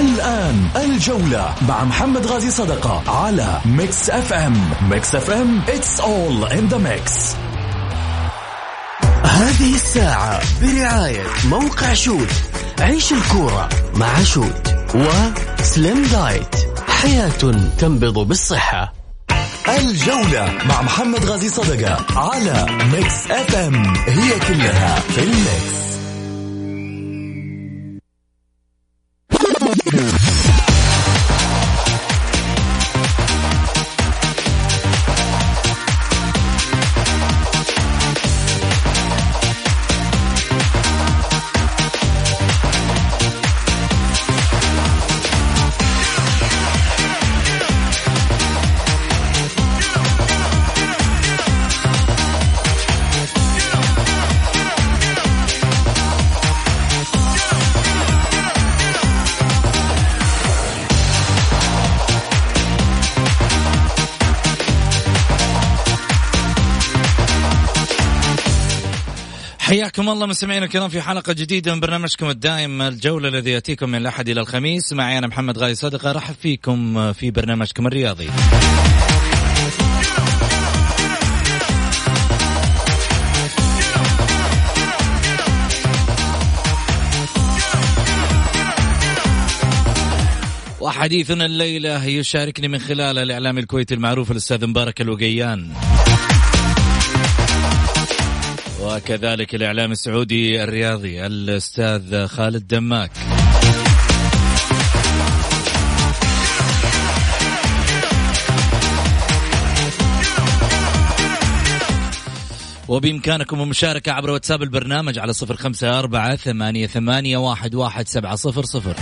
الآن الجولة مع محمد غازي صدقة على Mix FM. Mix FM it's all in the mix. هذه الساعة برعاية موقع شوت. عيش الكورة مع شوت وسليم دايت حياة تنبض بالصحة. الجولة مع محمد غازي صدقة على Mix FM. هي كلها في ال mix. حياكم الله مستمعينا الكرام في حلقة جديدة من برنامجكم الدائم الجولة الذي يأتيكم من الأحد إلى الخميس. معي أنا محمد غالي صدقة رحب فيكم في برنامجكم الرياضي. وحديثنا الليلة يشاركني من خلال الإعلام الكويتي المعروف الأستاذ مبارك الوقيان. وكذلك الإعلام السعودي الرياضي الأستاذ خالد دماك. وبإمكانكم المشاركة عبر واتساب البرنامج على صفر خمسة أربعة ثمانية, ثمانية واحد, واحد سبعة صفر صفر.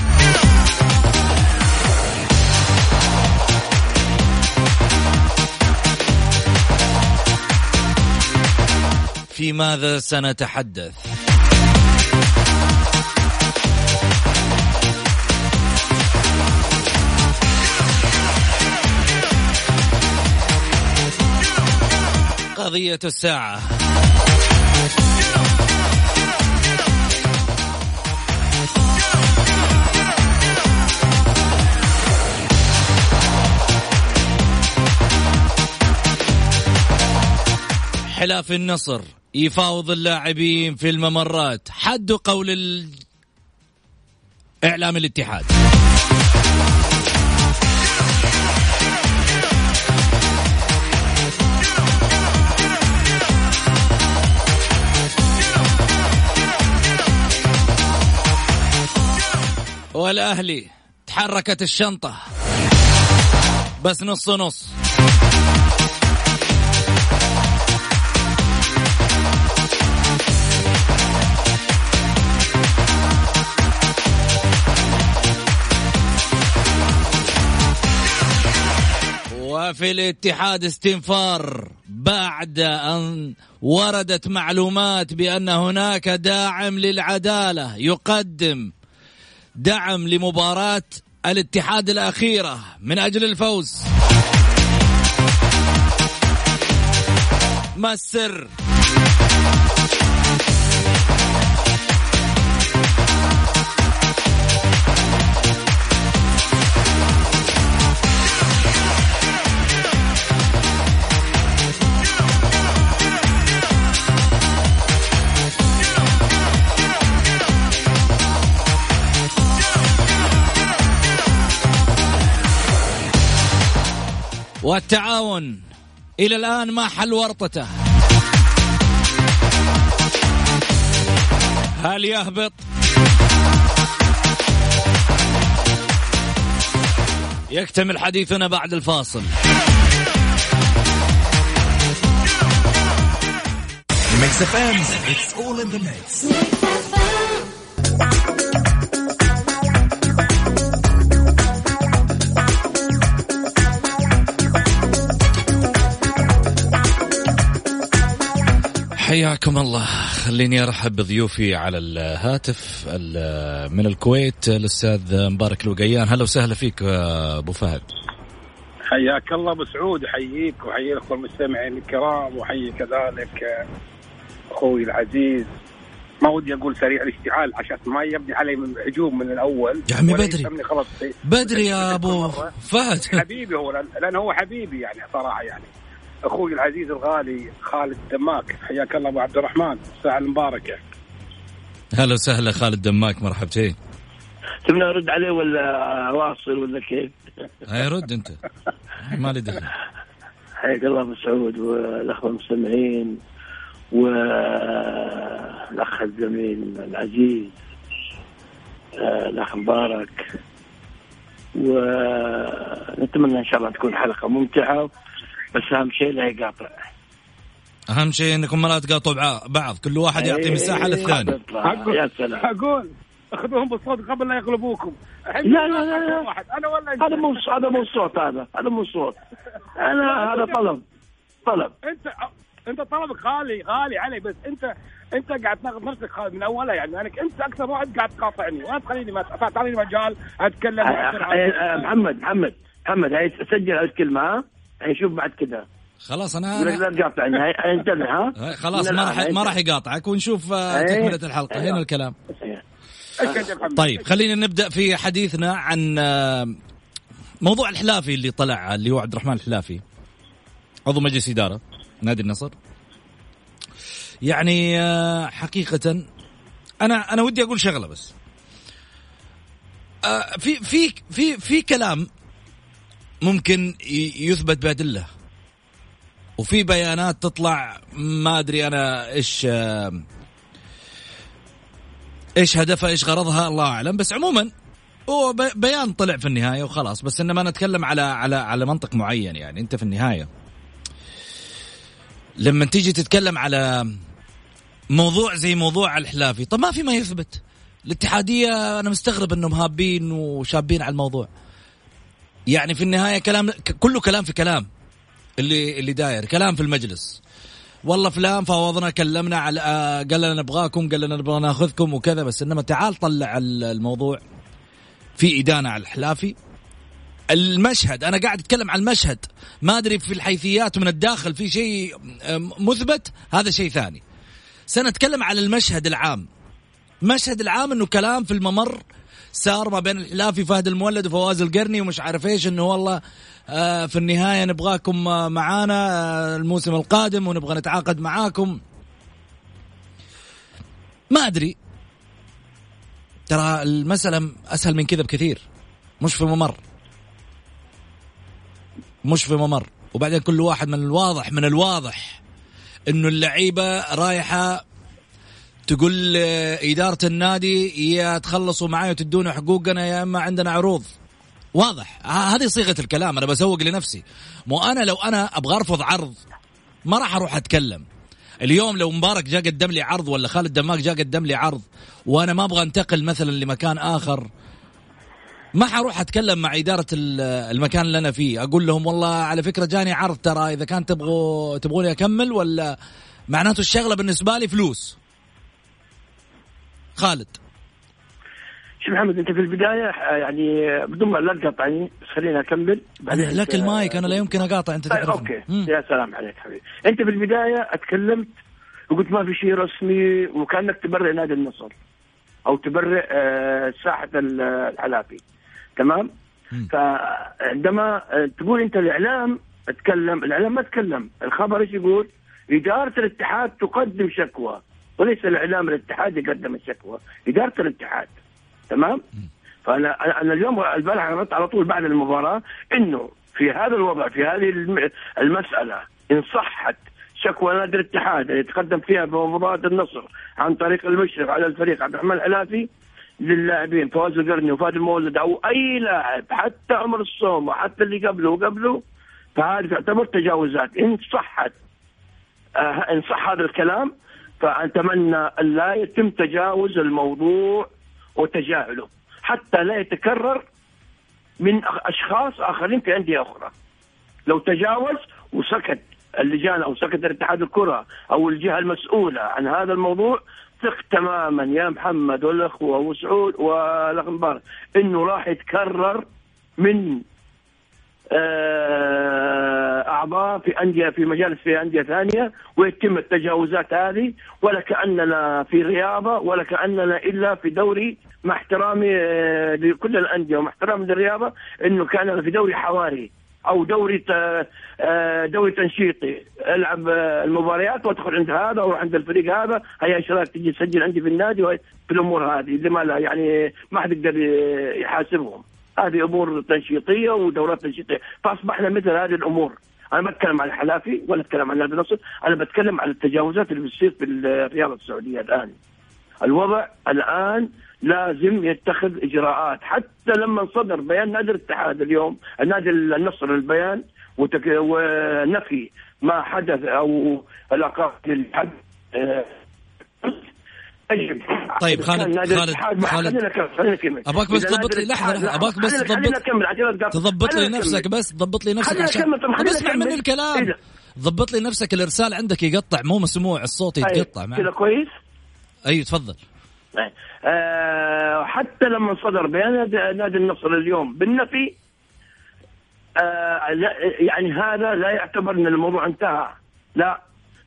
في ماذا سنتحدث؟ قضية الساعة. حلاف النصر. يفاوض اللاعبين في الممرات. حد قول ال... اعلام الاتحاد. والأهلي تحركت الشنطة. بس نص نص. وفي الاتحاد استنفار بعد أن وردت معلومات بأن هناك داعم للعدالة يقدم دعم لمباراة الاتحاد الأخيرة من أجل الفوز. ما السر والتعاون. إلى الآن ما حل ورطته. هل يهبط؟ يكتمل حديثنا بعد الفاصل. Mix FM it's all in the mix. حياكم الله. خليني أرحب بضيوفي على الهاتف من الكويت الأستاذ مبارك الوقيان. هلا وسهلا فيك أبو فهد. حياك الله أبو سعود أحييك وأحيي الأخوة المستمعين الكرام وأحيي كذلك أخوي العزيز. ما ودي أقول سريع الاشتعال عشان ما يبني علي من هجوم من الأول. يا عمي بدري. خلاص. بدري يا أبو فهد. حبيبي هو لأن هو حبيبي يعني صراحة يعني. أخوي العزيز الغالي خالد دماك حياك الله أبو عبد الرحمن الساعة المباركه هلا وسهلا خالد دماك مرحبتين. تبنا ارد عليه ولا واصل ولا كيف؟ هاي رد أنت. ما لي دخل. حياك الله أبو سعود والأخوة المستمعين والأخ الزميل العزيز الأخ مبارك. ونتمنى إن شاء الله تكون حلقة ممتعة. بس أهم شيء لا يقاطع. أهم شيء إنكم ما تقاطعوا بعض. كل واحد يعطي إيه، مساحه للثاني. يا سلام. أقول أخذوهم بالصوت قبل لا يغلبوكم. لا لا لا, لا. أنا ولا هذا مو هذا مو صوت هذا. هذا مو صوت. أنا هذا طلب. طلب. انت أنت طلبك غالي غالي علي بس انت أنت قاعد تاخذ نفسك من اولها يعني. انك أنت أكثر واحد قاعد تقاطعني. ولا تخليني ما تعطيني مجال أتكلم محمد محمد محمد هاي سجل الكلمة ها؟ شوف بعد كذا. خلاص أنا لا تقاطعني انتبه ها؟ خلاص ما راح ما راح يقاطعك ونشوف آه، تكملة الحلقة. هنا الكلام. طيب خلينا نبدأ في حديثنا عن آه، موضوع الحلافي اللي طلع اللي هو عبد الرحمن الحلافي. عضو مجلس إدارة نادي النصر. يعني آه، حقيقة أنا أنا ودي أقول شغلة بس. في في في في كلام ممكن يثبت بأدلة. وفي بيانات تطلع ما أدري أنا إيش إيش هدفها إيش غرضها الله أعلم. بس عموما هو بيان طلع في النهاية وخلاص. بس إنما نتكلم على على على منطق معين يعني. أنت في النهاية. لما تيجي تتكلم على موضوع زي موضوع الحلافي طب ما في ما يثبت. الاتحادية أنا مستغرب إنهم هابين وشابين على الموضوع. يعني في النهاية كلام كله كلام في كلام. اللي اللي داير. كلام في المجلس. والله فلان فاوضنا كلمنا على آه، قال لنا نبغاكم قال لنا نبغى ناخذكم وكذا بس إنما تعال طلع الموضوع في إدانة على الحلافي. المشهد أنا قاعد أتكلم عن المشهد. ما أدري في الحيثيات من الداخل في شيء مثبت هذا شيء ثاني. سنتكلم على المشهد العام. المشهد العام إنه كلام في الممر صار ما بين الحلافي فهد المولد وفواز القرني ومش عارف إيش إنه والله آه، في النهاية نبغاكم آه، معانا آه، الموسم القادم ونبغى نتعاقد معاكم. ما أدري. ترى المسألة أسهل من كذا بكثير. مش في ممر. مش في ممر. وبعدين كل واحد من الواضح من الواضح إنه اللعيبة رايحة تقول إدارة النادي يا تخلصوا معي وتدونا حقوقنا يا إما عندنا عروض. واضح. هذه صيغة الكلام. أنا بسوق لنفسي. مو أنا لو أنا أبغى أرفض عرض ما راح أروح أتكلم. اليوم لو مبارك جاء قدم لي عرض ولا خالد دماغ جاء قدم لي عرض وأنا ما أبغى أنتقل مثلا لمكان آخر ما حروح أتكلم مع إدارة المكان اللي أنا فيه. أقول لهم والله على فكرة جاني عرض ترى إذا كان تبغوا تبغوني أكمل ولا؟ معناته الشغلة بالنسبة لي فلوس. خالد. شوف محمد أنت في البداية يعني بدون ما لا تقاطعني بس خليني أكمل. بعدين لك المايك أنا لا يمكن أقاطع أنت طيب أوكي. مم. يا سلام عليك حبيبي. أنت في البداية أتكلمت وقلت ما في شيء رسمي وكأنك تبرئ نادي النصر أو تبرئ آه، ساحة الحلافي. تمام؟ فعندما آه، تقول أنت الإعلام أتكلم الإعلام ما تكلم. الخبر إيش يقول؟ إدارة الاتحاد تقدم شكوى. وليس الإعلام الاتحاد يقدم الشكوى إدارة الاتحاد. تمام؟ فأنا أنا اليوم البارح عرضت على طول بعد المباراة إنه في هذا الوضع في هذه المسألة إن صحت شكوى نادي الاتحاد اللي تقدم فيها بمباراة النصر عن طريق المشرف على الفريق عبد الرحمن الحلافي للاعبين فواز القرني وفادي المولد أو أي لاعب حتى عمر الصوم وحتى اللي قبله وقبله فهذه تعتبر تجاوزات. إن صحت آه إن صح هذا الكلام فأتمنى أن لا يتم تجاوز الموضوع وتجاهله حتى لا يتكرر من أشخاص آخرين في أندية أخرى. لو تجاوز وسكت اللجان أو سكرتير اتحاد الكرة أو الجهة المسؤولة عن هذا الموضوع ثق تماما يا محمد والاخوه وسعود والاخ مبارك إنه راح يتكرر من أعضاء في انديه في مجالس في أندية ثانية ويتم التجاوزات هذه ولا كأننا في رياضة ولا كأننا إلا في دوري مع احترامي آه، لكل الأندية ومع احترامي للرياضة إنه كأننا في دوري حواري أو دوري آه، دوري تنشيطي. ألعب آه، المباريات وأدخل عند هذا وأروح عند الفريق هذا هيا اشتراك تجي تسجل عندي في النادي في الأمور هذه اللي ما لها يعني ما حد يقدر يحاسبهم. هذه أمور تنشيطية ودورات تنشيطية فاصبحنا مثل هذه الأمور. أنا ما أتكلم عن الحلافي ولا أتكلم عن نادي النصر أنا بتكلم عن التجاوزات اللي بتصير في الرياضة السعودية الآن. الوضع الآن لازم يتخذ إجراءات. حتى لما صدر بيان نادي الاتحاد اليوم نادي النصر البيان وتك... ونفي ما حدث أو العقاب للحد آه، يجب طيب، خالد- خالد- خالد. أباك بس تضبط لي- الاتحاد- لحظة، أباك بس تضبط-. تضبط لي نفسك. بس ضبط لي نفسك عشان اسمع. مني الكلام؟ ضبط لي نفسك الإرسال عندك يقطع مو مسموع الصوت طيب، يتقطع. كذا كويس أيوه تفضل آه حتى لما صدر بيان نادي- النصر اليوم بالنفي آه لا يعني هذا لا يعتبر إن الموضوع انتهى لا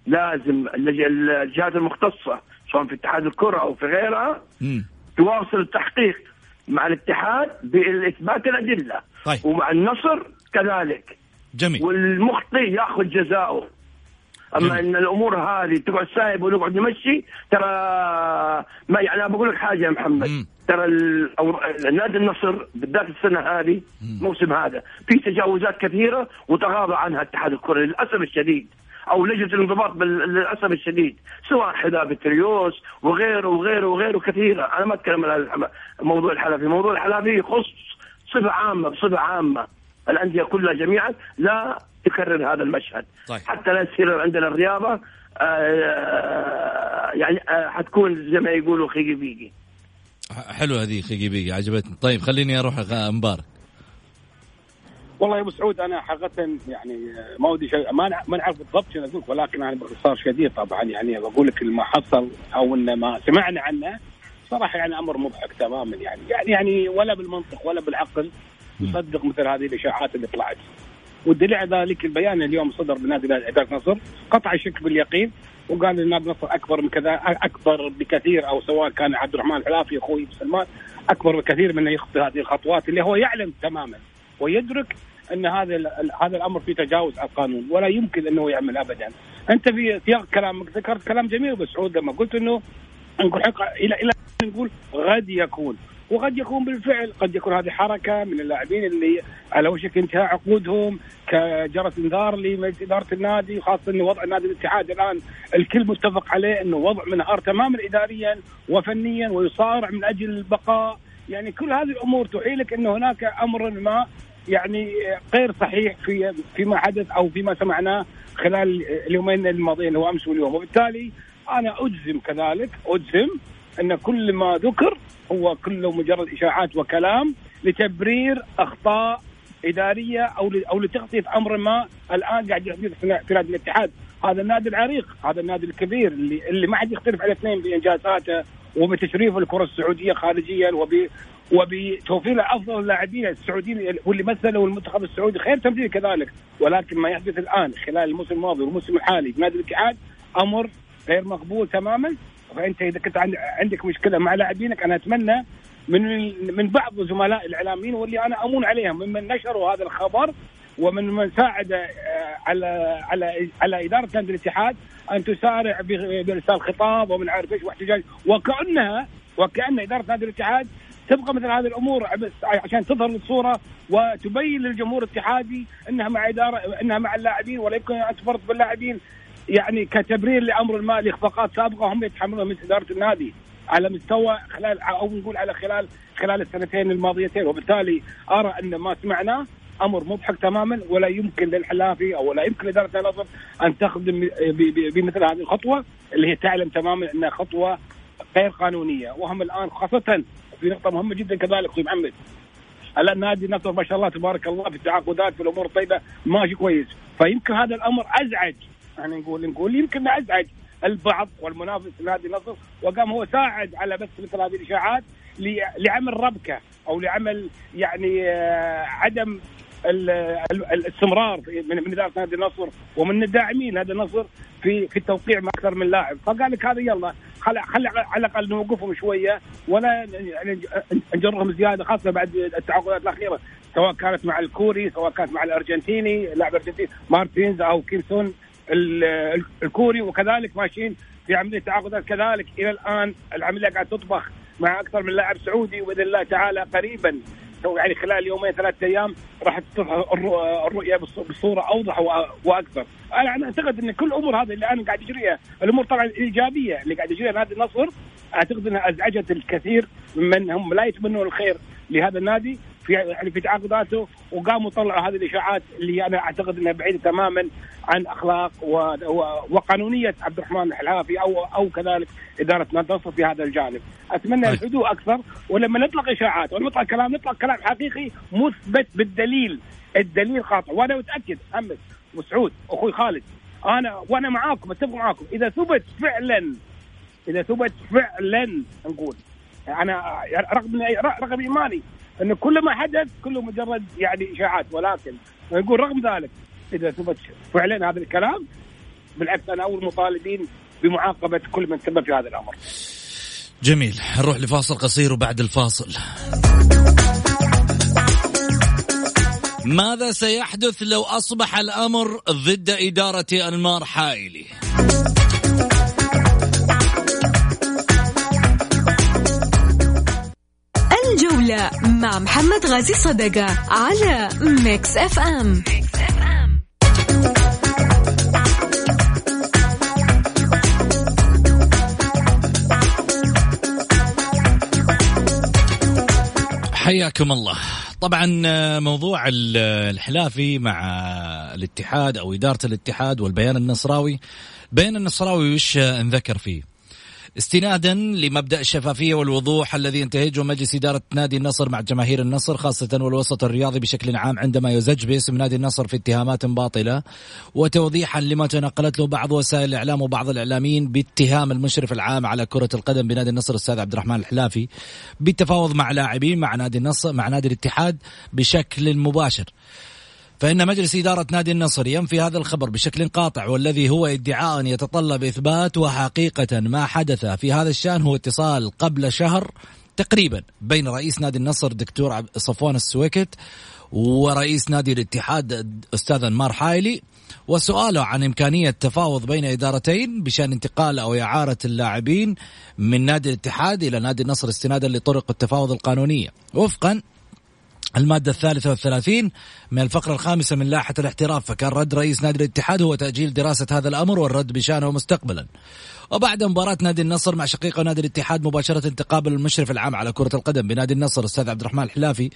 لازم الجهات المختصة سواء في اتحاد الكرة أو في غيرها. تواصل التحقيق مع الاتحاد بإثبات الأدلة طيب. ومع النصر كذلك جميل والمخطئ يأخذ جزاؤه أما جميل. إن الأمور هذه تقعد سايب ونقعد نمشي ترى ما يعني بقول لك حاجة يا محمد مم. ترى نادي النصر بالذات السنة هذه الموسم هذا في تجاوزات كثيرة وتغاضى عنها اتحاد الكرة للأسف الشديد أو لجنه الانضباط للاسف الشديد سواء حذاء بتريوس وغيره وغيره وغيره كثيرة. أنا ما أتكلم عن موضوع الحلفي. موضوع الحلفي يخص صفة عامة بصفة عامة. الأندية كلها جميعا لا تكرر هذا المشهد. طيب. حتى لا يصير عندنا الرياضة آه، يعني آه، حتكون زي ما يقولوا خيقي بيقي. حلو هذه خيقي بيقي عجبتني. طيب خليني أروح مبارك والله يا أبو سعود أنا حقيقة يعني ما ودي شيء ما ما نعرف بالضبط شنو أقول ولكن أنا باختصار شديد طبعا يعني بقول لك ما حصل أو إن ما سمعنا عنه صراحة يعني أمر مضحك تماما يعني. يعني يعني ولا بالمنطق ولا بالعقل يصدق مثل هذه الإشاعات اللي طلعت. والدليل على ذلك البيان اليوم صدر من نادي اداره نصر قطع الشك باليقين وقال إن نادي نصر أكبر من كذا أكبر بكثير أو سواء كان عبد الرحمن الحلافي أخوي سلمان أكبر بكثير من انه يخطي هذه الخطوات اللي هو يعلم تماما. ويدرك أن هذا هذا الأمر فيه تجاوز على القانون ولا يمكن أنه يعمل ابدا. أنت في سياق كلامك ذكرت كلام جميل ابو سعود لما قلت إنه نقول حق إلى إلى نقول قد يكون وقد يكون بالفعل قد يكون هذه حركة من اللاعبين اللي على وشك انتهاء عقودهم كجرس إنذار لمجلس إدارة النادي خاصه انه وضع نادي الاتحاد الآن الكل متفق عليه إنه وضع منهار تماما اداريا وفنيا ويصارع من أجل البقاء يعني كل هذه الأمور تحيلك انه هناك أمر ما يعني غير صحيح في فيما حدث أو فيما سمعناه خلال اليومين الماضيين هو امس واليوم. وبالتالي أنا أجزم كذلك أجزم أن كل ما ذكر هو كله مجرد إشاعات وكلام لتبرير أخطاء إدارية أو أو لتغطيه أمر ما الآن قاعد يحدث في نادي الاتحاد. هذا النادي العريق هذا النادي الكبير اللي اللي ما حد يختلف على اثنين بإنجازاته وبتشريف الكرة السعودية خارجيا وب وبتوفير أفضل اللاعبين السعوديين واللي مثلوا المنتخب السعودي خير تمثيل كذلك. ولكن ما يحدث الآن خلال الموسم الماضي والموسم الحالي في نادي الاتحاد أمر غير مقبول تماما. فأنت إذا كنت عند- عندك مشكلة مع لاعبينك أنا أتمنى من من بعض زملاء الإعلاميين واللي أنا أمون عليهم ممن نشروا هذا الخبر ومن من ساعد آه، على على على إدارة نادي الاتحاد أن تسارع بارسال خطاب ومن عارف إيش واحتجاج. وكانها وكأن إدارة نادي الاتحاد تبغى مثل هذه الأمور عشان تظهر الصورة وتبين للجمهور الاتحادي إنها مع اداره إنها مع اللاعبين ولا يمكن أن تفرط باللاعبين. يعني كتبرير لأمر ما لاخفاقات سابقة هم يتحملونها من إدارة النادي على مستوى خلال أو نقول على خلال خلال السنتين الماضيتين. وبالتالي أرى أن ما سمعناه أمر مضحك تماما ولا يمكن للحلافي أو ولا يمكن لإدارة النصر أن تخدم بمثل هذه الخطوة اللي هي تعلم تماما أنها خطوة غير قانونية. وهم الآن خاصة في نقطة مهمة جدا كذلك أخوي محمد. الان نادي النصر ما شاء الله تبارك الله في التعاقدات في الأمور الطيبة ماشي كويس. فيمكن هذا الأمر أزعج. يعني نقول نقول يمكن أزعج البعض والمنافس نادي النصر وقام هو ساعد على بث مثل هذه الإشاعات لعمل ربكة أو لعمل يعني آه، عدم الاستمرار من من إدارة نادي النصر ومن الداعمين نادي النصر في في التوقيع مع أكثر من لاعب. فقال لك هذا يلا خل خل على الأقل نوقفهم شوية ولا يعني نجرهم زيادة خاصة بعد التعاقدات الأخيرة سواء كانت مع الكوري سواء كانت مع الأرجنتيني اللاعب الارجنتيني مارتينز أو كيمسون الكوري وكذلك ماشيين في عملية تعاقدات. كذلك إلى الآن العملية قاعدة تطبخ مع أكثر من لاعب سعودي وبإذن الله تعالى قريبا. يعني خلال يومين ثلاثة أيام راح تظهر الرؤية بصورة أوضح وأكثر. أنا أعتقد إن كل الأمور هذه اللي أنا قاعد أجريها الأمور طبعا الايجابيه اللي قاعد يجريها نادي النصر أعتقد إنها أزعجت الكثير من هم لا يتمنون الخير لهذا النادي في يعني في تعاقداته وقاموا طلعوا هذه الإشاعات اللي أنا أعتقد إنها بعيدة تماما عن أخلاق وقانونية عبد الرحمن الحلافي أو أو كذلك إدارة نادي في هذا الجانب. أتمنى طيب. الهدوء أكثر ولما نطلق إشاعات ونطلق كلام نطلق كلام حقيقي مثبت بالدليل الدليل قاطع وأنا متأكد محمد وسعود أخوي خالد أنا وأنا معاكم أتفق معاكم إذا ثبت فعلا إذا ثبت فعلا نقول أنا رغم رغم إيماني ان كل ما حدث كله مجرد يعني إشاعات ولكن نقول رغم ذلك إذا ثبت فعلا هذا الكلام بالعكس أنا أول مطالبين بمعاقبة كل من سبب في هذا الأمر. جميل نروح لفاصل قصير وبعد الفاصل ماذا سيحدث لو أصبح الأمر ضد إدارة أنمار حائلي؟ الجولة مع محمد غازي صدقة على Mix FM حياكم الله. طبعا آه، موضوع الحلافي مع الاتحاد أو إدارة الاتحاد والبيان النصراوي. بيان النصراوي وش انذكر فيه؟ استنادا لمبدأ الشفافية والوضوح الذي ينتهجه مجلس إدارة نادي النصر مع جماهير النصر خاصة والوسط الرياضي بشكل عام عندما يزج باسم نادي النصر في اتهامات باطلة. وتوضيحا لما تنقلت له بعض وسائل الإعلام وبعض الإعلاميين باتهام المشرف العام على كرة القدم بنادي النصر الأستاذ عبد الرحمن الحلافي بالتفاوض مع لاعبين مع نادي النصر مع نادي الاتحاد بشكل مباشر. فإن مجلس إدارة نادي النصر ينفي هذا الخبر بشكل قاطع والذي هو ادعاء يتطلب إثبات وحقيقة ما حدث في هذا الشأن هو اتصال قبل شهر تقريبا بين رئيس نادي النصر دكتور صفوان السويكت ورئيس نادي الاتحاد أستاذ أنمار حايلي وسؤاله عن إمكانية تفاوض بين إدارتين بشأن انتقال أو إعارة اللاعبين من نادي الاتحاد إلى نادي النصر استنادا لطرق التفاوض القانونية. وفقا المادة الثالثة والثلاثين من الفقرة الخامسة من لائحة الاحتراف فكان رد رئيس نادي الاتحاد هو تأجيل دراسة هذا الأمر والرد بشأنه مستقبلا. وبعد مباراة نادي النصر مع شقيقه نادي الاتحاد مباشرة تقابل المشرف العام على كرة القدم بنادي النصر الأستاذ عبد الرحمن الحلافي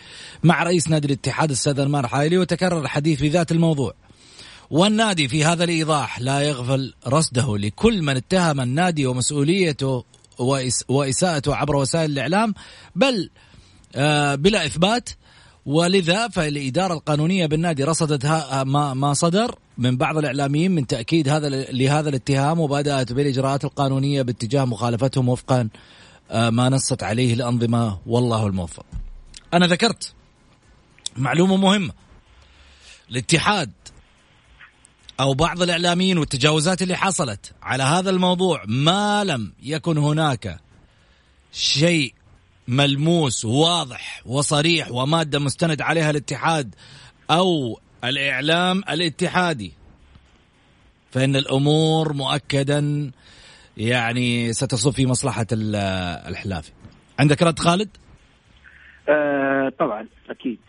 مع رئيس نادي الاتحاد الأستاذ المار حايلي وتكرر الحديث في ذات الموضوع. والنادي في هذا الإيضاح لا يغفل رصده لكل من اتهم النادي ومسؤوليته وإساءته عبر وسائل الإعلام بل آه بلا إثبات ولذا فالإدارة القانونية بالنادي رصدت ما ما صدر من بعض الإعلاميين من تأكيد هذا لهذا الاتهام وبدأت بالإجراءات القانونية باتجاه مخالفتهم وفقا آه، ما نصت عليه الأنظمة. والله الموفق. أنا ذكرت معلومة مهمة. الاتحاد أو بعض الإعلاميين والتجاوزات اللي حصلت على هذا الموضوع ما لم يكن هناك شيء ملموس واضح وصريح ومادة مستند عليها الاتحاد أو الإعلام الاتحادي. فإن الأمور مؤكدا يعني ستصب في مصلحة الحلافي. عندك رد خالد؟ آه طبعا أكيد.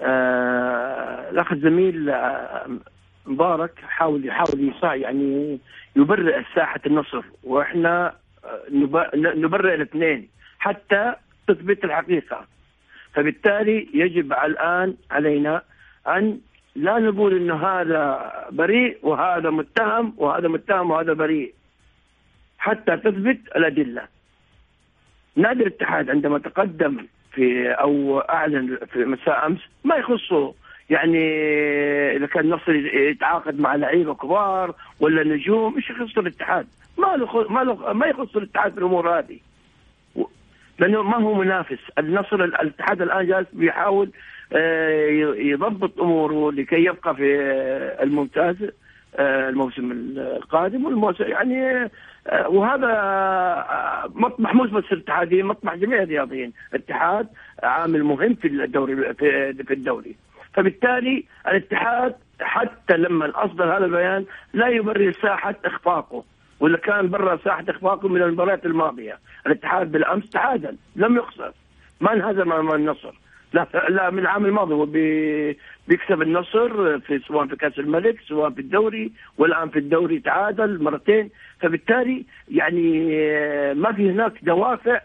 آه الأخ الزميل آه مبارك حاول يحاول يعني يبرئ ساحة النصر وإحنا آه، نبرئ الاثنين. حتى تثبت الحقيقة. فبالتالي يجب الآن علينا أن لا نقول انه هذا بريء وهذا متهم وهذا متهم وهذا بريء. حتى تثبت الأدلة. نادي الاتحاد عندما تقدم في أو أعلن في مساء أمس ما يخصه. يعني إذا كان النصر يتعاقد مع لعيبة كبار ولا نجوم إيش يخص الاتحاد؟ ما له ما له ما يخص الاتحاد في الأمور هذه. لأنه ما هو منافس. النصر الاتحاد الآن جالس بيحاول آه، يضبط أموره لكي يبقى في الممتاز آه، الموسم القادم والموسم يعني آه، وهذا مطمح مش بس الاتحادين مطمح جميع الرياضيين الاتحاد عامل مهم في الدوري في الدوري. فبالتالي الاتحاد حتى لما أصدر هذا البيان لا يبرر ساحة إخفاقه. ولا كان برا ساحه اخفاقه من المباريات الماضية؟ الاتحاد بالأمس تعادل لم يخسر. ما انهزم امام النصر. لا لا من العام الماضي هو بيكسب النصر في سواء في كأس الملك سواء في الدوري والآن في الدوري تعادل مرتين. فبالتالي يعني ما في هناك دوافع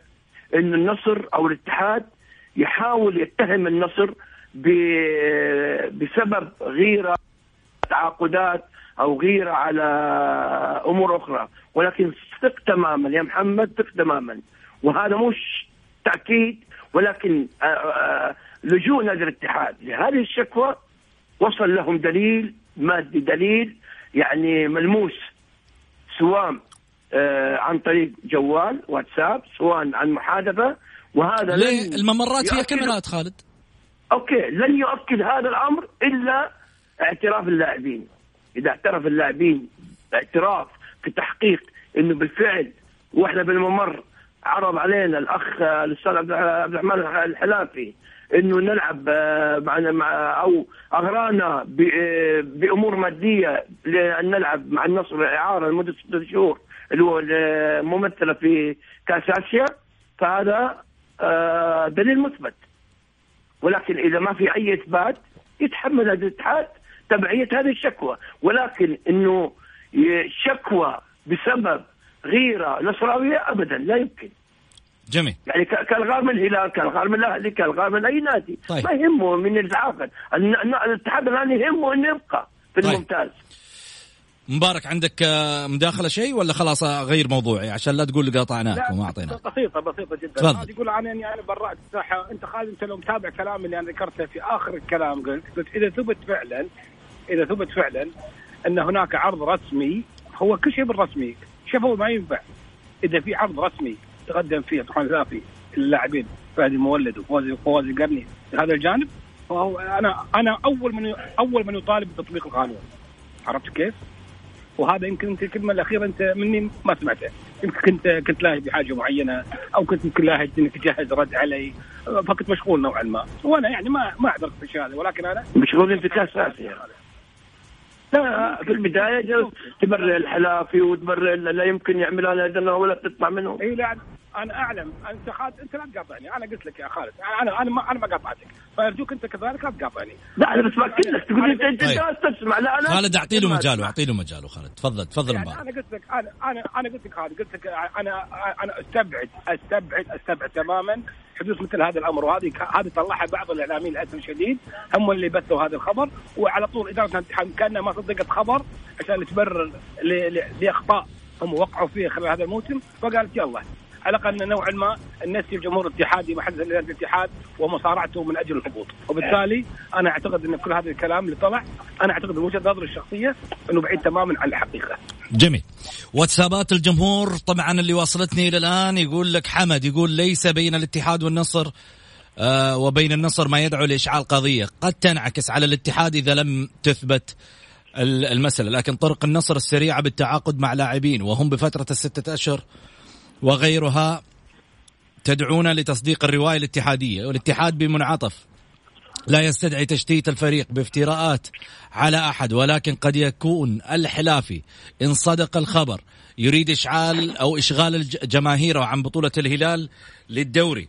إن النصر أو الاتحاد يحاول يتهم النصر بسبب غيرة تعاقدات أو غيرة على أمور أخرى. ولكن ثق تماما يا محمد ثق تماما. وهذا مش تأكيد ولكن آه، آه، لجوء نادي الاتحاد. لهذه الشكوى وصل لهم دليل مادي دليل يعني ملموس. سواء آه، عن طريق جوال واتساب سواء عن محادثة. وهذا ليه الممرات فيها كاميرات خالد؟ أوكي لن يؤكد هذا الأمر إلا اعتراف اللاعبين. إذا اعترف اللاعبين اعتراف في تحقيق إنه بالفعل وإحنا بالممر عرض علينا الأخ الأستاذ عبد الرحمن الحلافي إنه نلعب آه، مع أو أغرانا آه، بأمور مادية لأن نلعب مع النصر اعاره لمدة ستة شهور اللي هو الممثلة في كأس آسيا. فهذا آه، دليل مثبت. ولكن إذا ما في أي إثبات يتحمل الإتحاد. تبعية هذه الشكوى. ولكن إنه شكوى بسبب غيرة نصراوية ابدا لا يمكن. جميل. يعني كالغار من الهلال كالغار من الأهلي كالغار من أي نادي. طيب. ما يهمه من يتعاقد الاتحاد الآن يهمه إنه يبقى في طيب. الممتاز. مبارك عندك آه، مداخلة شيء ولا خلاص اغير موضوعي؟ عشان لا تقول قاطعناك وما اعطيناك بسيطة بسيطة جدا. تفضل. يقول أنا اني أنا برأت الساحة. أنت خالد أنت لو متابع كلامي اللي أنا ذكرته في آخر الكلام قلت قلت إذا ثبت فعلا إذا ثبت فعلا أن هناك عرض رسمي هو كل شيء بالرسمي شافوا ما ينفع. إذا في عرض رسمي تقدم فيه طبعا ثلاثي اللاعبين فهد المولد وفوزي القرني هذا الجانب فهو أنا أنا أول من أول من يطالب بتطبيق القانون. عرفت كيف؟ وهذا يمكن أنت الكلمة الأخيرة أنت مني ما سمعتها. يمكن كنت كنت لاهي بحاجة معينة أو كنت يمكن لاهي إنك تجهز رد علي. فكنت مشغول نوعا ما. وأنا يعني ما ما اعذرك في الشيء هذا ولكن أنا مشغول في كاس آسيا. في البداية جلس تبرر الحلافي وتبرر لا يمكن يعملها لنا ولا تطلع منه. اي لا. أنا أعلم. أنت خالد أنت لا تقاطعني. أنا قلت لك يا خالد. أنا أنا ما أنا ما قاطعتك. فارجوك أنت كذلك لا تقاطعني. لا أنا بس باكد لك. تقول انت أنت طيب. تسمع. لا أنا خالد اعطي له مجاله اعطي له مجاله خالد. تفضل تفضل يعني أنا قلت لك أنا أنا أنا قلت لك خالد قلت لك أنا أنا استبعد استبعد أستبعد تماما حدوث مثل هذا الأمر. وهذه هذه طلعها بعض الإعلاميين للأسف الشديد. هم اللي بثوا هذا الخبر. وعلى طول إدارة الاتحاد كأنها ما صدقت خبر عشان تبرر لأخطاء هم وقعوا فيه خلال هذا الموسم. فقالت يلا على الأقل نوعا ما نسي الجمهور الاتحادي محدث الاتحاد ومصارعته من أجل الهبوط، وبالتالي أنا أعتقد أن كل هذا الكلام اللي طلع أنا أعتقد وجهة نظري الشخصية أنه بعيد تماما عن الحقيقة. جميل. واتسابات الجمهور طبعا اللي واصلتني إلى الآن يقول لك حمد يقول ليس بين الاتحاد والنصر آه وبين النصر ما يدعو لإشعال قضية، قد تنعكس على الاتحاد إذا لم تثبت المسألة لكن طرق النصر السريعة بالتعاقد مع لاعبين وهم بفترة الستة أشهر وغيرها تدعونا لتصديق الرواية الاتحادية والاتحاد بمنعطف. لا يستدعي تشتيت الفريق بافتراءات على أحد ولكن قد يكون الحلافي إن صدق الخبر يريد إشعال أو إشغال جماهيره عن بطولة الهلال للدوري.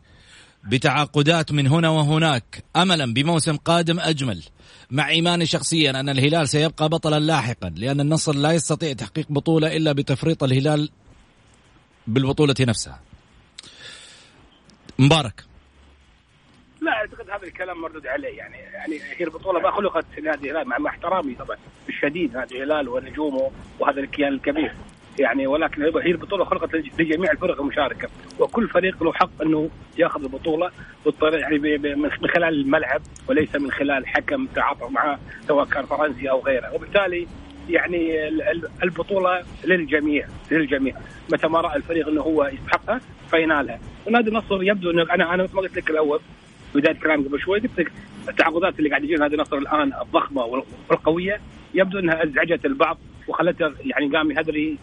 بتعاقدات من هنا وهناك املا بموسم قادم أجمل. مع إيماني شخصيا أن الهلال سيبقى بطلا لاحقا لأن النصر لا يستطيع تحقيق بطولة إلا بتفريط الهلال بالبطولة نفسها. مبارك. لا أعتقد هذا الكلام مردود عليه. يعني يعني هي البطولة ما خلقت نادي الهلال مع, احترامي طبعا الشديد نادي الهلال ونجومه وهذا الكيان الكبير. يعني ولكن هي البطولة خلقت لجميع الفرق المشاركة. وكل فريق له حق إنه ياخذ البطولة بالطريقة يعني من خلال الملعب وليس من خلال حكم تعاطف معه سواء كان فرنسي أو غيره. وبالتالي يعني البطولة للجميع للجميع. متى ما رأى الفريق إنه هو يستحقها فينالها. ونادي النصر يبدو انه أنا أنا مثل ما قلت لك الأول بداية كلام قبل شوي قلت لك التعاقدات اللي قاعد يجي نادي النصر الآن الضخمة والقوية يبدو إنها أزعجت البعض وخلته يعني قام يهدري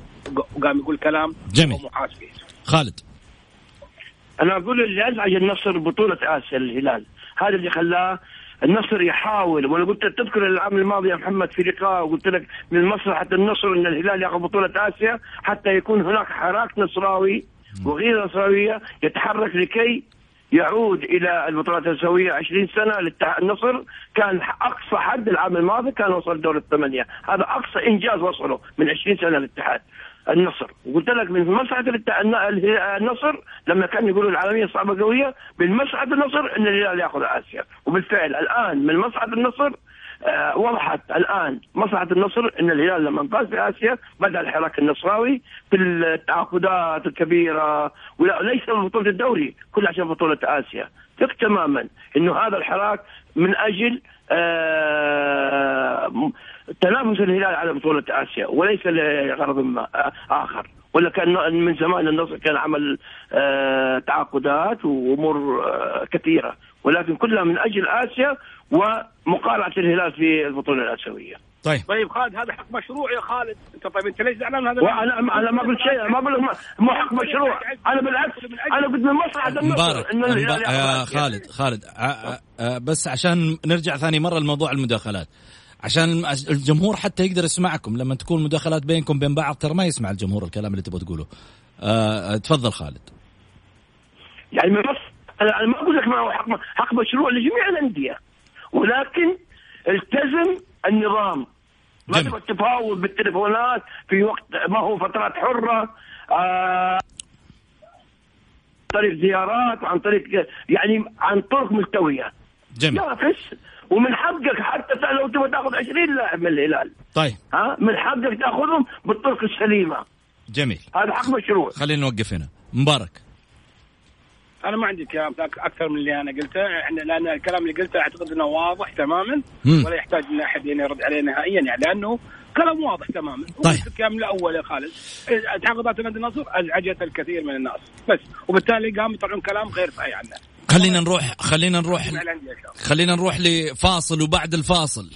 وقام يقول كلام جميل. خالد. أنا أقول اللي أزعج النصر بطولة آسيا الهلال. هذا اللي خلاه النصر يحاول وأنا قلت تذكر العام الماضي يا محمد في لقاء وقلت لك من مصلحة النصر إن الهلال ياخذ بطولة آسيا حتى يكون هناك حراك نصراوي وغير نصراوية يتحرك لكي يعود إلى البطولات الاسيويه 20 سنة النصر. كان أقصى حد العام الماضي كان وصل دور الثمانية، هذا أقصى إنجاز وصله من 20 سنة للاتحاد. النصر. وقلت لك من مصلحه النصر لما كان يقولوا العالمية صعبة قوية من مصلحه النصر إن الهلال ياخذ آسيا. وبالفعل الآن من مصلحه النصر وضحت الآن مصلحة النصر إن الهلال لما فاز في آسيا بدأ الحراك النصراوي في التعاقدات الكبيرة وليس بطولة الدوري كل عشان بطولة آسيا. ثق تماما إنه هذا الحراك من أجل آه تنافس الهلال على بطولة آسيا وليس لغرض آخر. ولا كان من زمان النصر كان عمل آه تعاقدات وأمور آه كثيرة. ولكن كلها من أجل آسيا ومقارعة الهلال في البطولة الآسيوية. طيب. طيب خالد هذا حق مشروع يا خالد. انت طيب انت ليش زعلان؟ هذا وأنا أنا ما قلت شيء ما بقول مو حق مشروع. أنا بالعكس أنا قلت من مصلحه مبارك. يا خالد خالد بس عشان نرجع ثاني مرة لموضوع المداخلات. عشان الجمهور حتى يقدر يسمعكم لما تكون مداخلات بينكم بين بعض ترى ما يسمع الجمهور الكلام اللي تبغى تقوله. أه تفضل خالد. يعني من أنا ما أقول لك ما هو حق حق مشروع لجميع الأندية. ولكن التزم النظام. ما تبغى تفاوض بالتليفونات في وقت ما هو فترات حرة آه طريق زيارات عن طريق يعني عن طرق ملتويه جميل. نافس ومن حقك حتى لو تبغى تأخذ 20 لاعب من الهلال. طيب. ها؟ من حقك تأخذهم بالطرق السليمة. جميل. هذا حق مشروع. خلينا نوقف هنا. مبارك. أنا ما عندي كلام أكثر من اللي أنا قلته إحنا لأن الكلام اللي قلته أعتقد إنه واضح تماما مم. ولا يحتاج إن أحد يعني يرد عليه نهائيا يعني لأنه كلام واضح تماما طيب. الكلام الأول يا خالد تعاقدات نادي النصر أزعجت الكثير من الناس بس وبالتالي قاموا يطلعون كلام غير صحيح عنه خلينا نروح خلينا نروح خلينا نروح لفاصل وبعد الفاصل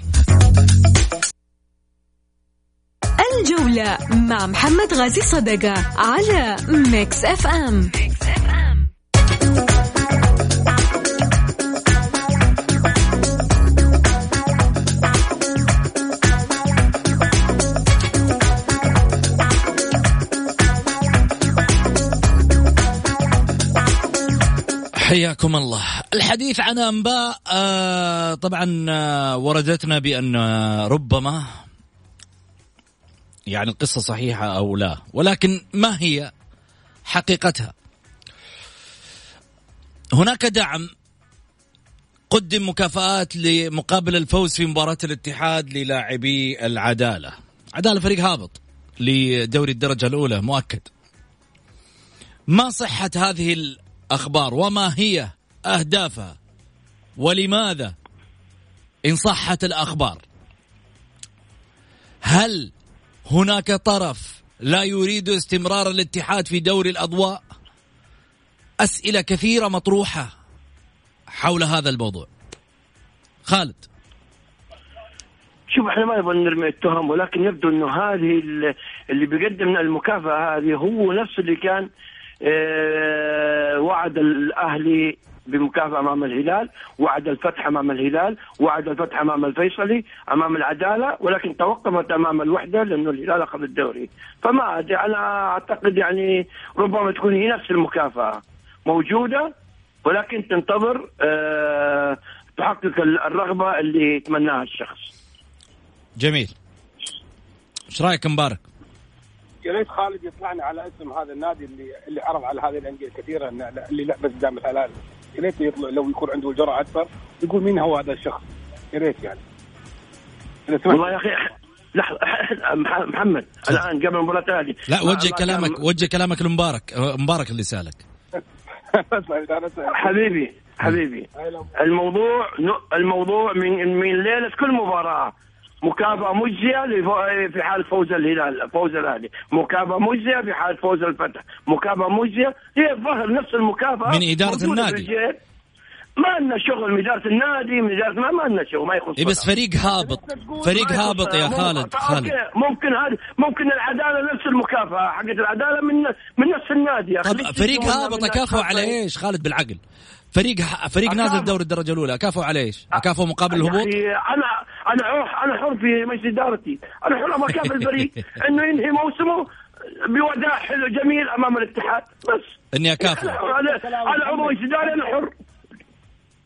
الجولة مع محمد غازي صدقة على Mix FM, Mix FM. حياكم الله. الحديث عن أنباء آه طبعا آه وردتنا بأن آه ربما يعني القصة صحيحة أو لا ولكن ما هي حقيقتها؟ هناك دعم قدم مكافآت لمقابل الفوز في مباراة الاتحاد للاعبي العدالة. عدالة فريق هابط لدوري الدرجة الأولى مؤكد. ما صحة هذه أخبار وما هي أهدافها؟ ولماذا إن صحت الأخبار؟ هل هناك طرف لا يريد استمرار الاتحاد في دوري الأضواء؟ أسئلة كثيرة مطروحة حول هذا الموضوع. خالد. شوف إحنا ما نبغى نرمي التهم ولكن يبدو إنه هذه اللي بيقدم المكافأة هذه هو نفسه اللي كان وعد الاهلي بمكافأة أمام الهلال، وعد الفتح أمام الهلال، وعد الفتح أمام الفيصلي، أمام العدالة، ولكن توقفت أمام الوحدة لأنه الهلال أخذ الدوري، فما أدري أنا أعتقد يعني ربما تكون هي نفس المكافأة موجودة ولكن تنتظر أه تحقق الرغبة اللي يتمناها الشخص. جميل. إيش رأيك مبارك؟ يا ريت خالد يطلعنا على اسم هذا النادي اللي اللي عرض على هذه الأندية الكثيرة اللي لعبت قدام الهلال. يا ريت يطلع لو يكون عنده الجرأه أكثر يقول مين هو هذا الشخص؟ يا ريت يعني. والله يا أخي لحظة محمد الآن قبل المباراه هذه لا وجه كلامك وجه كلامك لمبارك مبارك اللي سألك. حبيبي حبيبي. الموضوع الموضوع من من ليلة كل مباراة. مكافأة مجزية في حال فوز الهلال فوز الأهلي. مكافأة مجزية في حال فوز الفتح. مكافأة مجزية هي الظهر نفس المكافأة من إدارة النادي. ما لنا شغل من إدارة النادي من إدارة ما, ما لنا شغل ما يخص إيه بس فريق هابط. فريق هابط يا خالد خالد. ممكن هذه ممكن العدالة نفس المكافأة حقت العدالة من من نفس النادي يا طب فريق هابط اكافئوا على إيش؟ خالد بالعقل. فريق فريق نازل دوري الدرجة الأولى اكافئوا على إيش؟ اكافئوا مقابل الهبوط؟ أنا أنا حر أنا حر في مجلس إدارتي. أنا حر اكافئ الفريق إنه ينهي موسمه بوداع حلو جميل أمام الاتحاد. بس. إني اكافئ أنا عضو مجلس إداري أنا حر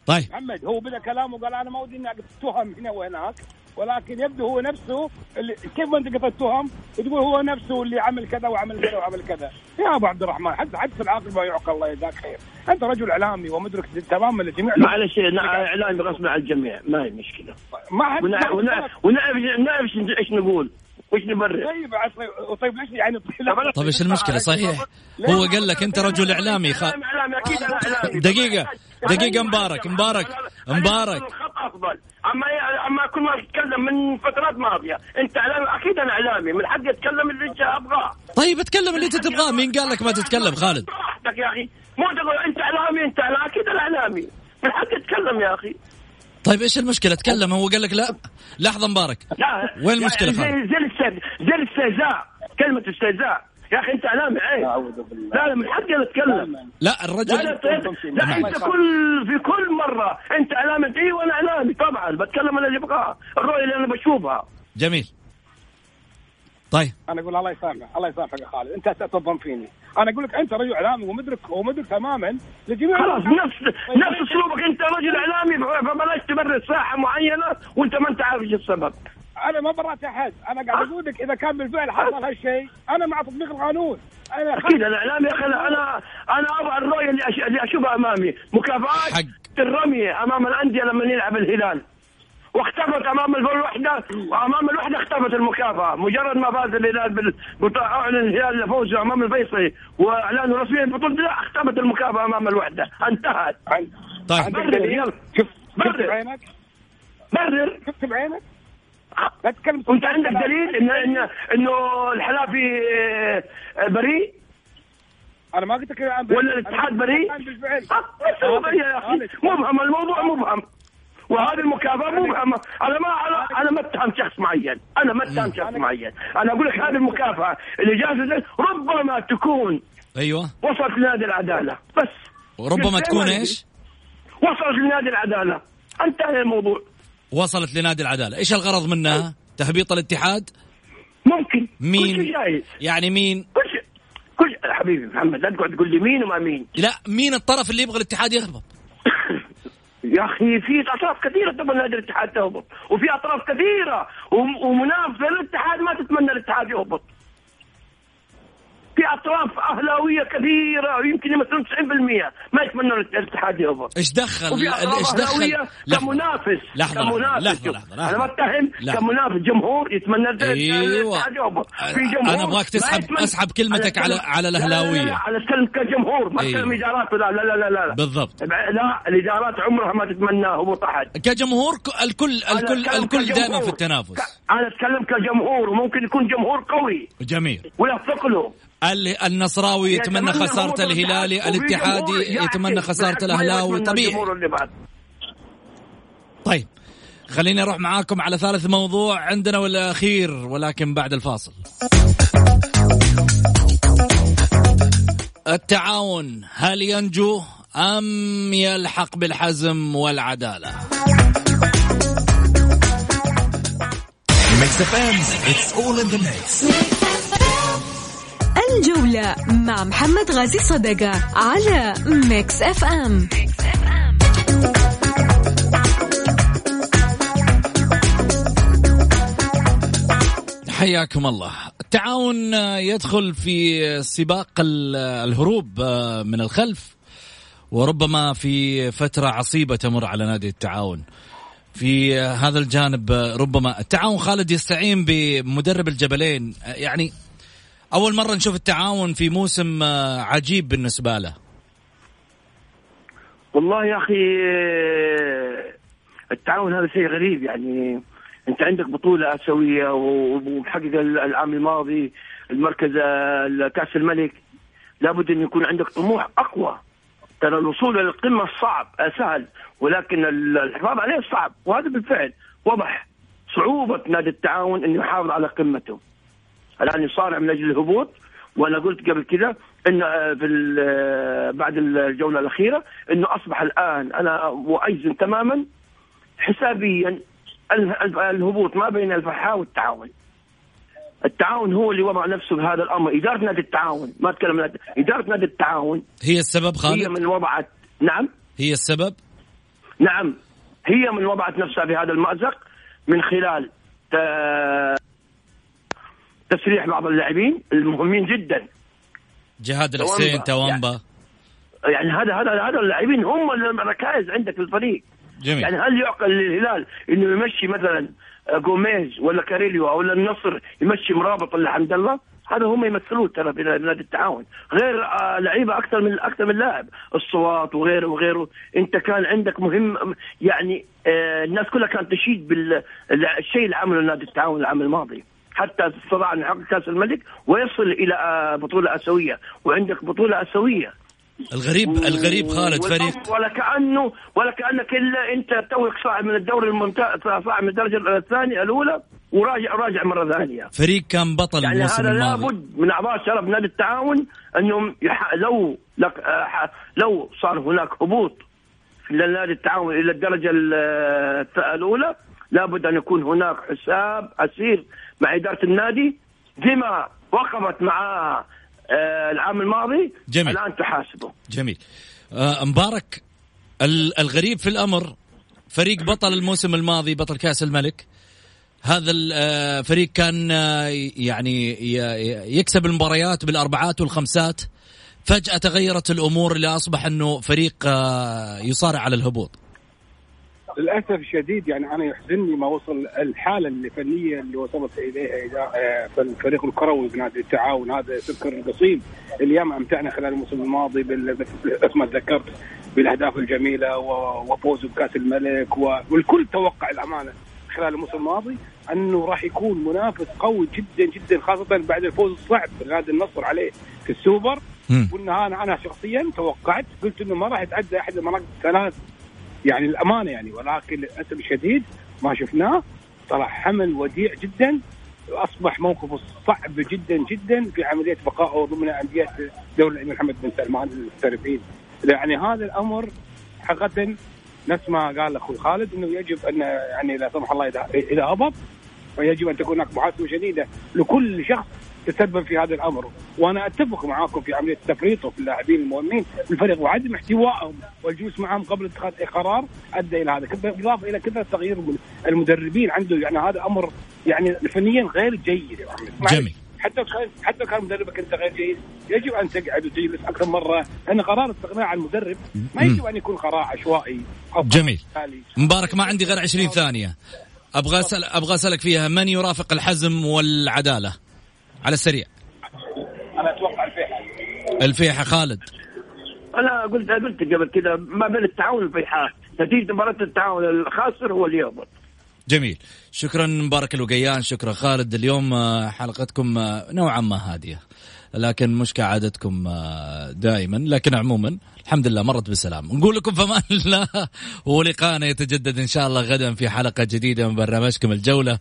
طيب. محمد هو بدا كلامه قال أنا ما ودي إني تهم هنا وهناك. ولكن يبدو هو نفسه اللي كيف منطقة التهم وتقول هو نفسه اللي عمل كذا وعمل كذا وعمل كذا. يا أبو عبد الرحمن حتى حتى العاقل ما يعقل الله يجزاك خير. أنت رجل إعلامي ومدرك تماما للجميع معلش إعلامي غصب عن الجميع. ما هي مشكلة. ما ونعرف ونعرف إيش نقول. وش نبرر؟ طيب طيب ليش يعني طيب إيش المشكلة؟ صحيح. هو قال لك أنت رجل إعلامي خ... دقيقة دقيقة مبارك مبارك مبارك. أفضل. أما أما كل ما تتكلم من فترات ماضية. أنت إعلامي؟ أكيد أنا إعلامي. من حقي أتكلم اللي أنت أبغاه. طيب اتكلم اللي أنت تبغاه. مين قال لك ما تتكلم؟ خالد؟ براحتك يا أخي. مو تقول أنت إعلامي أنت إعلامي. أكيد أنا إعلامي. من حقي أتكلم يا أخي. طيب إيش المشكلة؟ تكلم. هو قال لك لا؟ لحظة مبارك. لا. وين المشكلة يعني زي زي زي الاستهزاء. كلمة استهزاء. يا أخي أنت اعلامي عيب لا لا من حقي أنا أتكلم. لا الرجل لا, لا, لا أنت كل في كل مرة أنت اعلامي اي وأنا إعلامي طبعا. بتكلم أنا اللي ابغاه الرؤيه اللي أنا بشوفها جميل. طيب. أنا أقول الله يسامحك الله يسامحك يا خالد. أنت تظلم فيني. أنا أقول لك أنت رجل إعلامي ومدرك ومدرك تماما لجميع خلاص نفس نفس أسلوبك. أنت رجل إعلامي فبلاش تبرر ساحة معينة وأنت ما أنت عارف إيش السبب. أنا ما برأت أحد. أنا قاعد أقول لك إذا كان بالفعل حصل هالشيء أنا مع تطبيق القانون أنا أكيد الاعلام يا أخي أنا أنا أبغى الرؤيه اللي, أش... اللي اشوفها أمامي. مكافآت حق. الرمي أمام الأندية لما يلعب الهلال. واختفت أمام الوحدة وأمام الوحدة اختفت المكافأة. مجرد ما فاز الهلال أعلن الهلال فوزه أمام الفيصلي واعلانه رسميا البطوله اختفت المكافأة أمام الوحدة. انتهت. طيب. برر شوف برر. بعينك. برر. شفت بعينك. لا تتكلم. وانت عندك دليل ان ان إنه الحلافي آه، بريء أنا ما قلت لك ولا الاتحاد بريء هو بريء يا أخي. مبهم الموضوع مبهم وهذه المكافأة مبهمه أنا ما أنا أنا ما أتهم شخص معين. أنا ما أتهم شخص معين. أنا أقول لك هذه المكافأة اللي جالسة ربما تكون أيوه. وصلت لنادي العدالة. بس. وربما تكون إيش؟ وصلت لنادي العدالة. انتهى الموضوع. وصلت لنادي العدالة. إيش الغرض منها؟ تهبيط الاتحاد؟ ممكن. مين؟ كل شيء جايز. يعني مين؟ كل شيء. كل حبيبي محمد لا تقعد تقول لي مين وما مين. لا مين الطرف اللي يبغى الاتحاد يهبط؟ يا أخي في أطراف كثيرة تبغى نادي الاتحاد تهبط وفي أطراف كثيرة ومنافسة للاتحاد ما تتمنى الاتحاد يهبط. في اطراف أهلاوية كثيرة ويمكن يمثلون 90% ما يتمنون الاتحاد يهبط. إيش دخل؟ إيش دخل؟ كمنافس لحظة كمنافس. لحظة لحظة لحظة. أنا ما أتهم كمنافس جمهور يتمنى أيوة. الاتحاد يهبط. في جمهور أنا أبغاك تسحب أسحب كلمتك على على الأهلاوية. لا لا أتكلم كجمهور ما أتكلم أيوة. إدارات لا لا لا لا بالضبط. لا الإدارات عمرها ما تتمنى هبوط أحد. كجمهور الكل الكل الكل دائما في التنافس. أنا أتكلم كجمهور وممكن يكون جمهور قوي. جميل. وله ثقله النصراوي يتمنى خسارة الهلالي الاتحادي يتمنى خسارة الأهلاوي طبيعي طيب خليني أروح معاكم على ثالث موضوع عندنا والأخير ولكن بعد الفاصل. التعاون هل ينجو أم يلحق بالحزم والعدالة؟ Mix FM, it's all in the mix. الجولة مع محمد غازي صدقة على Mix FM حياكم الله. التعاون يدخل في سباق الهروب من الخلف وربما في فترة عصيبة تمر على نادي التعاون. في هذا الجانب ربما التعاون خالد يستعين بمدرب الجبلين. يعني أول مرة نشوف التعاون في موسم عجيب بالنسبة له. والله يا أخي التعاون هذا شيء غريب. يعني أنت عندك بطولة آسيوية ومحقق العام الماضي المركز كاس الملك. لابد أن يكون عندك طموح أقوى. ترى الوصول إلى القمة صعب سهل ولكن الحفاظ عليه صعب وهذا بالفعل وضح صعوبة نادي التعاون انه يحافظ على قمته. الآن يصارع من أجل الهبوط. وأنا قلت قبل كذا انه في بعد الجولة الأخيرة إنه أصبح الآن أنا مؤيزن تماما حسابيا الهبوط ما بين الفحاء والتعاون. التعاون هو اللي وضع نفسه بهذا الأمر. إدارة نادي التعاون ما أتكلم نادي إدارة نادي التعاون هي السبب خالد؟ هي من وضعت نعم؟ هي السبب؟ نعم هي من وضعت نفسها بهذا المأزق من خلال تسريح بعض اللاعبين المهمين جدا. جهاد الحسين توامبا يعني, يعني هذا هذا هذا اللاعبين هم الركائز عندك في الفريق. جميل. يعني هل يعقل للهلال إنه يمشي مثلا جوميز ولا كاريليو أو النصر يمشي مرابط ولا حمد الله؟ هذا هم يمثلون ترى في نادي التعاون. غير آه لعيبة أكثر من أكثر من لاعب. الصوات وغيره وغيره. أنت كان عندك مهم يعني آه الناس كلها كانت تشيد بالشيء اللي عمله نادي التعاون العام الماضي. حتى استطاع أن يحقق كأس الملك ويصل إلى آه بطولة آسيوية. وعندك بطولة آسيوية. الغريب الغريب خالد فريق ولا كانه ولا كانك إلا أنت توك صاعد من الدوري الممتاز صاعد من الدرجة الثانية الأولى وراجع راجع مرة ثانية. فريق كان بطل يعني الموسم هذا لابد من أعضاء شرف نادي التعاون أنهم يح... لو لك... لو صار هناك هبوط لنادي التعاون إلى الدرجة الأولى لابد أن يكون هناك حساب أسير مع إدارة النادي بما وقفت معها آه العام الماضي. جميل. الآن تحاسبه. جميل. آه مبارك الغريب في الأمر فريق بطل الموسم الماضي بطل كأس الملك. هذا الفريق كان آه، يعني يكسب المباريات بالأربعات والخمسات. فجأة تغيرت الأمور اللي أصبح أنه فريق آه، يصارع على الهبوط. للأسف الشديد يعني أنا يحزنني ما وصل الحالة الفنية اللي وصلت إليها آه، الفريق الكروي بنادي التعاون. هذا سكر القصيم اللي ياما أمتعنا خلال الموسم الماضي مثل ما تذكرت بالأهداف الجميلة وفوزه بكأس الملك والكل توقع الأمانة خلال الموسم الماضي أنه راح يكون منافس قوي جدا جدا خاصة بعد الفوز الصعب بنادي النصر عليه في السوبر. قلنا أنا أنا شخصيا توقعت قلت إنه ما راح يتعدى أحد المراكز الثلاث يعني الأمانة يعني ولكن للأسف الشديد ما شفناه. طلع حمل وديع جدا اصبح موقفه صعب جدا جدا في عملية بقائه ضمن أندية دوري الامير محمد بن سلمان المحترفين يعني هذا الأمر حقيقه نفس ما قال أخوي خالد إنه يجب أن يعني لا سمح الله اذا إذا هبط فيجب أن تكون هناك محاسبه شديدة لكل شخص تسبب في هذا الأمر. وأنا أتفق معاكم في عملية تفريطه في اللاعبين المهمين. في الفريق وعدم احتوائهم والجلوس معهم قبل اتخاذ اي قرار أدى إلى هذا. بالاضافه إلى كذا تغيير المدربين. عنده يعني هذا أمر يعني فنيا غير جيد يا جميل. حتى كان حتى كان مدربك أنت غير جيد يجب أن تقعد وتجلس أكثر مرة لأن قرار الاستغناء عن المدرب ما يجب أن يكون قرار عشوائي. جميل. مبارك ما عندي غير 20 ثانية. أبغى اسال أبغى أسألك فيها من يرافق الحزم والعدالة؟ على السريع. أنا أتوقع الفيحة الفيحة خالد. أنا قلت قلت قبل كذا ما بين التعاون والفيحاء نتيجة مباراة التعاون الخاسر هو اللي يهبط جميل. شكرا مبارك الوقيان. شكرا خالد. اليوم آه، حلقتكم آه، نوعا ما هادية. لكن مش كعادتكم آه، دائما. لكن عموما الحمد لله مرت بسلام. نقول لكم فمان الله. ولقاءنا يتجدد إن شاء الله غدا في حلقة جديدة من برنامجكم الجولة.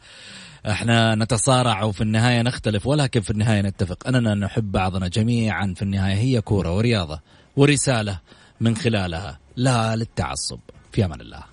إحنا نتصارع وفي النهاية نختلف ولكن في النهاية نتفق. أننا نحب بعضنا جميعا في النهاية هي كورة ورياضة ورسالة من خلالها. لا للتعصب. في أمان الله.